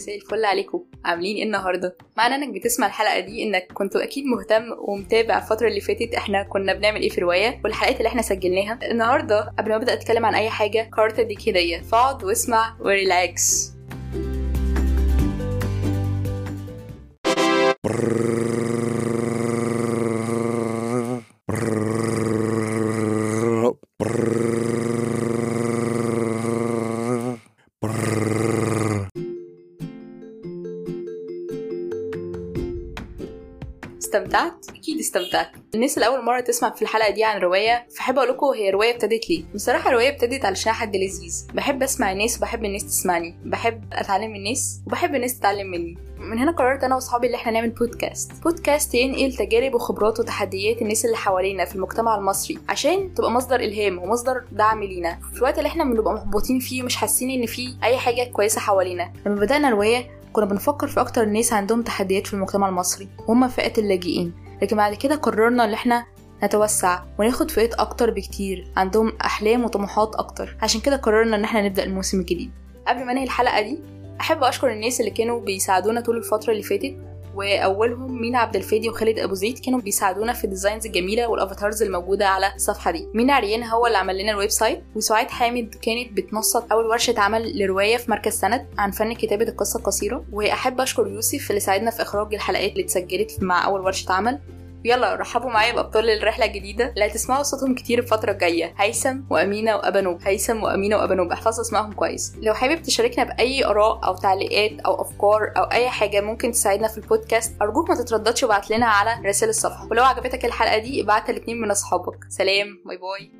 مساء الفل عليكم. عاملين إيه النهارده؟ معنى انك بتسمع الحلقة دي انك كنت أكيد مهتم ومتابع الفترة اللي فاتت إحنا كنا بنعمل إيه في رواية والحلقات اللي إحنا سجلناها. النهارده قبل ما أبدأ أتكلم عن أي حاجة قررت اديك هديه فاقعد واسمع وريلاكس. استمتعت؟ أكيد استمتعت. الناس اللي اول مرة تسمع في الحلقة دي عن رواية فحب أقول لكم هي رواية ابتدت ليه. بصراحة الرواية ابتدت علشان حد لذيذ. بحب أسمع الناس وبحب الناس تسمعني. بحب أتعلم من الناس وبحب الناس تتعلم مني. من هنا قررت أنا وأصحابي اللي إحنا نعمل بودكاست بودكاست ينقل تجارب وخبرات وتحديات الناس اللي حوالينا في المجتمع المصري عشان تبقى مصدر إلهام ومصدر دعم لينا. في الوقت اللي إحنا بنبقى محبطين فيه ومش حاسين إن فيه أي حاجة كويسة حوالينا. لما بدأنا روايه كنا بنفكر في أكتر الناس عندهم تحديات في المجتمع المصري وهم فئة اللاجئين. لكن بعد كده قررنا إن إحنا نتوسع وناخد فئات أكتر بكتير عندهم أحلام وطموحات أكتر. عشان كده قررنا إن إحنا نبدأ الموسم الجديد. قبل ما أنهي الحلقة دي أحب أشكر الناس اللي كانوا بيساعدونا طول الفترة اللي فاتت. واولهم مينا عبد الفادي وخالد ابو زيد كانوا بيساعدونا في ال designs الجميله وال avatars الموجودة على الصفحة دي. مينا عريان هو اللي عمل لنا ال website وسعاد حامد كانت بتنسق أول ورشة عمل لرواية في مركز سند عن فن كتابة القصة القصيره وأحب أشكر يوسف اللي ساعدنا في إخراج الحلقات اللي اتسجلت مع أول ورشة عمل. يلا رحبوا معايا بأبطال الرحلة الجديدة. اللي هتسمعوا صوتهم كتير الفترة الجاية. هيثم وأمينة وأبانوب. هيثم وأمينة وأبانوب. احفظوا اسمائهم كويس. لو حابب تشاركنا بأي آراء أو تعليقات أو أفكار أو أي حاجة ممكن تساعدنا في البودكاست أرجوك ما تترددش وابعت لنا على رسائل الصفحة. ولو عجبتك الحلقة دي ابعتها لاتنين من أصحابك. سلام. bye bye.